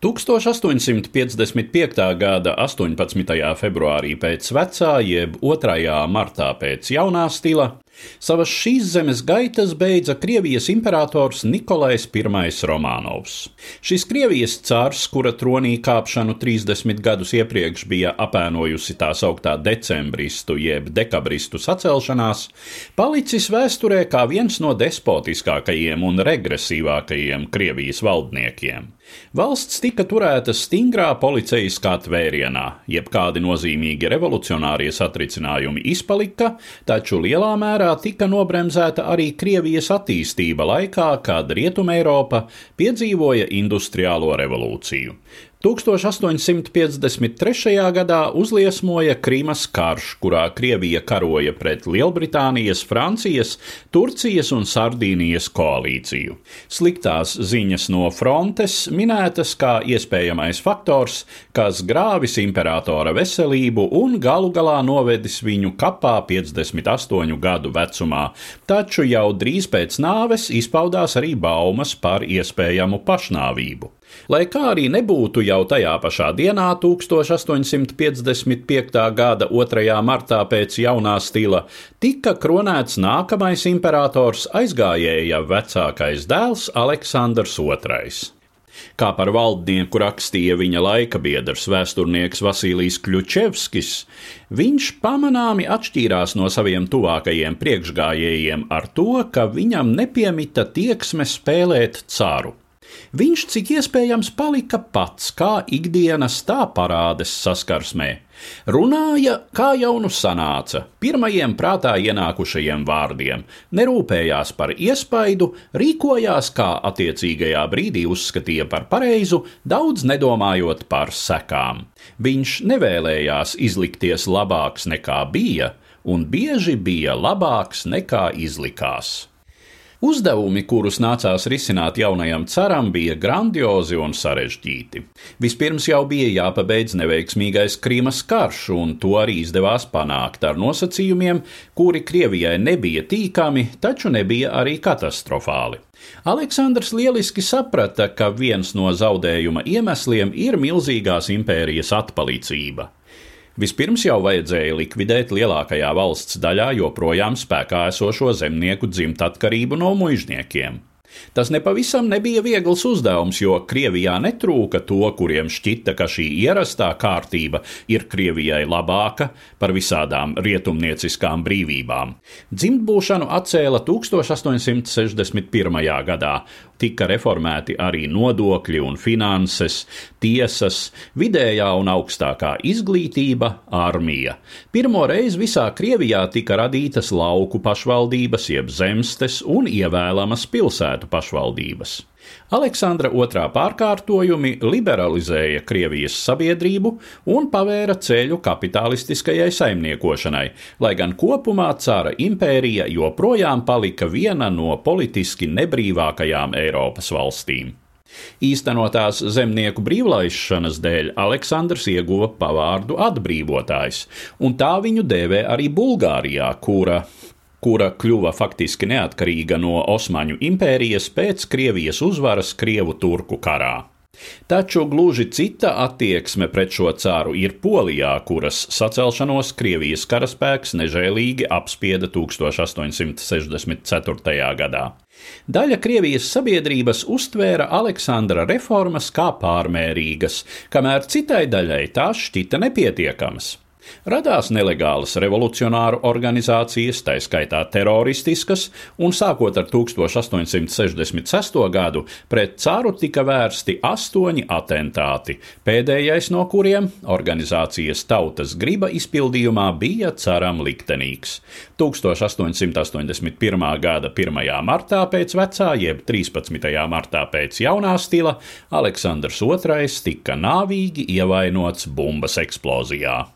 1855. gada 18. februārī pēc vecā, jeb 2. martā pēc jaunā stila, savas šīs zemes gaitas beidza Krievijas imperators Nikolais I Romanovs. Šis Krievijas cārs, kura tronī kāpšanu 30 gadus iepriekš bija apēnojusi tā sauktā decembristu jeb dekabristu sacelšanās, palicis vēsturē kā viens no despotiskākajiem un regresīvākajiem Krievijas valdniekiem. Valsts tika turēta stingrā policijaskā tvērienā, jebkādi nozīmīgi revolucionārie satricinājumi izpalika, taču lielā mērā tika nobremzēta arī Krievijas attīstība laikā, kad Rietumēropa piedzīvoja industriālo revolūciju. 1853. gadā uzliesmoja Krīmas karš, kurā Krievija karoja pret Lielbritānijas, Francijas, Turcijas un Sardīnijas koalīciju. Sliktās ziņas no frontes minētas kā iespējamais faktors, kas grāvis imperatora veselību un galu galā novedis viņu kapā 58 gadu vecumā, taču jau drīz pēc nāves izpaudās arī baumas par iespējamu pašnāvību. Lai kā arī nebūtu jau tajā pašā dienā, 1855. gada 2. martā pēc jaunā stila, tika kronēts nākamais imperators aizgājēja vecākais dēls Aleksandrs II. Kā par valdnieku rakstīja viņa laika biedrs vēsturnieks Vasilijs Kļučevskis, viņš pamanāmi atšķīrās no saviem tuvākajiem priekšgājējiem ar to, ka viņam nepiemita tieksme spēlēt caru. Viņš cik iespējams palika pats, kā ikdienas tā parādes saskarsmē. Runāja, kā jau nu sanāca, pirmajiem prātā ienākušajiem vārdiem, nerūpējās par iespaidu, rīkojās, kā attiecīgajā brīdī uzskatīja par pareizu, daudz nedomājot par sekām. Viņš nevēlējās izlikties labāks nekā bija, un bieži bija labāks nekā izlikās. Uzdevumi, kurus nācās risināt jaunajam caram, bija grandiozi un sarežģīti. Vispirms jau bija jāpabeidz neveiksmīgais Krīmas karš, un to arī izdevās panākt ar nosacījumiem, kuri Krievijai nebija tīkami, taču nebija arī katastrofāli. Aleksandrs lieliski saprata, ka viens no zaudējuma iemesliem ir milzīgās impērijas atpalicība. Vispirms jau vajadzēja likvidēt lielākajā valsts daļā joprojām spēkā esošo zemnieku dzimtatkarību no muizniekiem. Tas nepavisam nebija viegls uzdevums, jo Krievijā netrūka to, kuriem šķita, ka šī ierastā kārtība ir Krievijai labāka par visādām rietumnieciskām brīvībām. Dzimtbūšanu atcēla 1861. gadā, tika reformēti arī nodokļi un finanses, tiesas, vidējā un augstākā izglītība, armija. Pirmo reizi visā Krievijā tika radītas lauku pašvaldības, jeb zemstes un ievēlamas pilsētu pašvaldības. Aleksandra II pārkārtojumi liberalizēja Krievijas sabiedrību un pavēra ceļu kapitalistiskajai saimniekošanai, lai gan kopumā cara impērija joprojām palika viena no politiski nebrīvākajām Eiropas valstīm. Īstenotās zemnieku brīvlaišanas dēļ Aleksandrs ieguva pavārdu atbrīvotājs, un tā viņu dēvē arī Bulgārijā, kura kura kļuva faktiski neatkarīga no Osmaņu impērijas pēc Krievijas uzvaras Krievu turku karā. Taču gluži cita attieksme pret šo cāru ir Polijā, kuras sacelšanos Krievijas karaspēks nežēlīgi apspieda 1864. gadā. Daļa Krievijas sabiedrības uztvēra Aleksandra reformas kā pārmērīgas, kamēr citai daļai tās šķita nepietiekamas. Radās nelegālas revolucionāru organizācijas, tā skaitā teroristiskas, un sākot ar 1866. gadu pret caru tika vērsti astoņi atentāti, pēdējais no kuriem organizācijas tautas griba izpildījumā bija caram liktenīgs. 1881. gada 1. martā pēc vecā, jeb 13. martā pēc jaunā stila, Aleksandrs II tika nāvīgi ievainots bumbas eksplozijā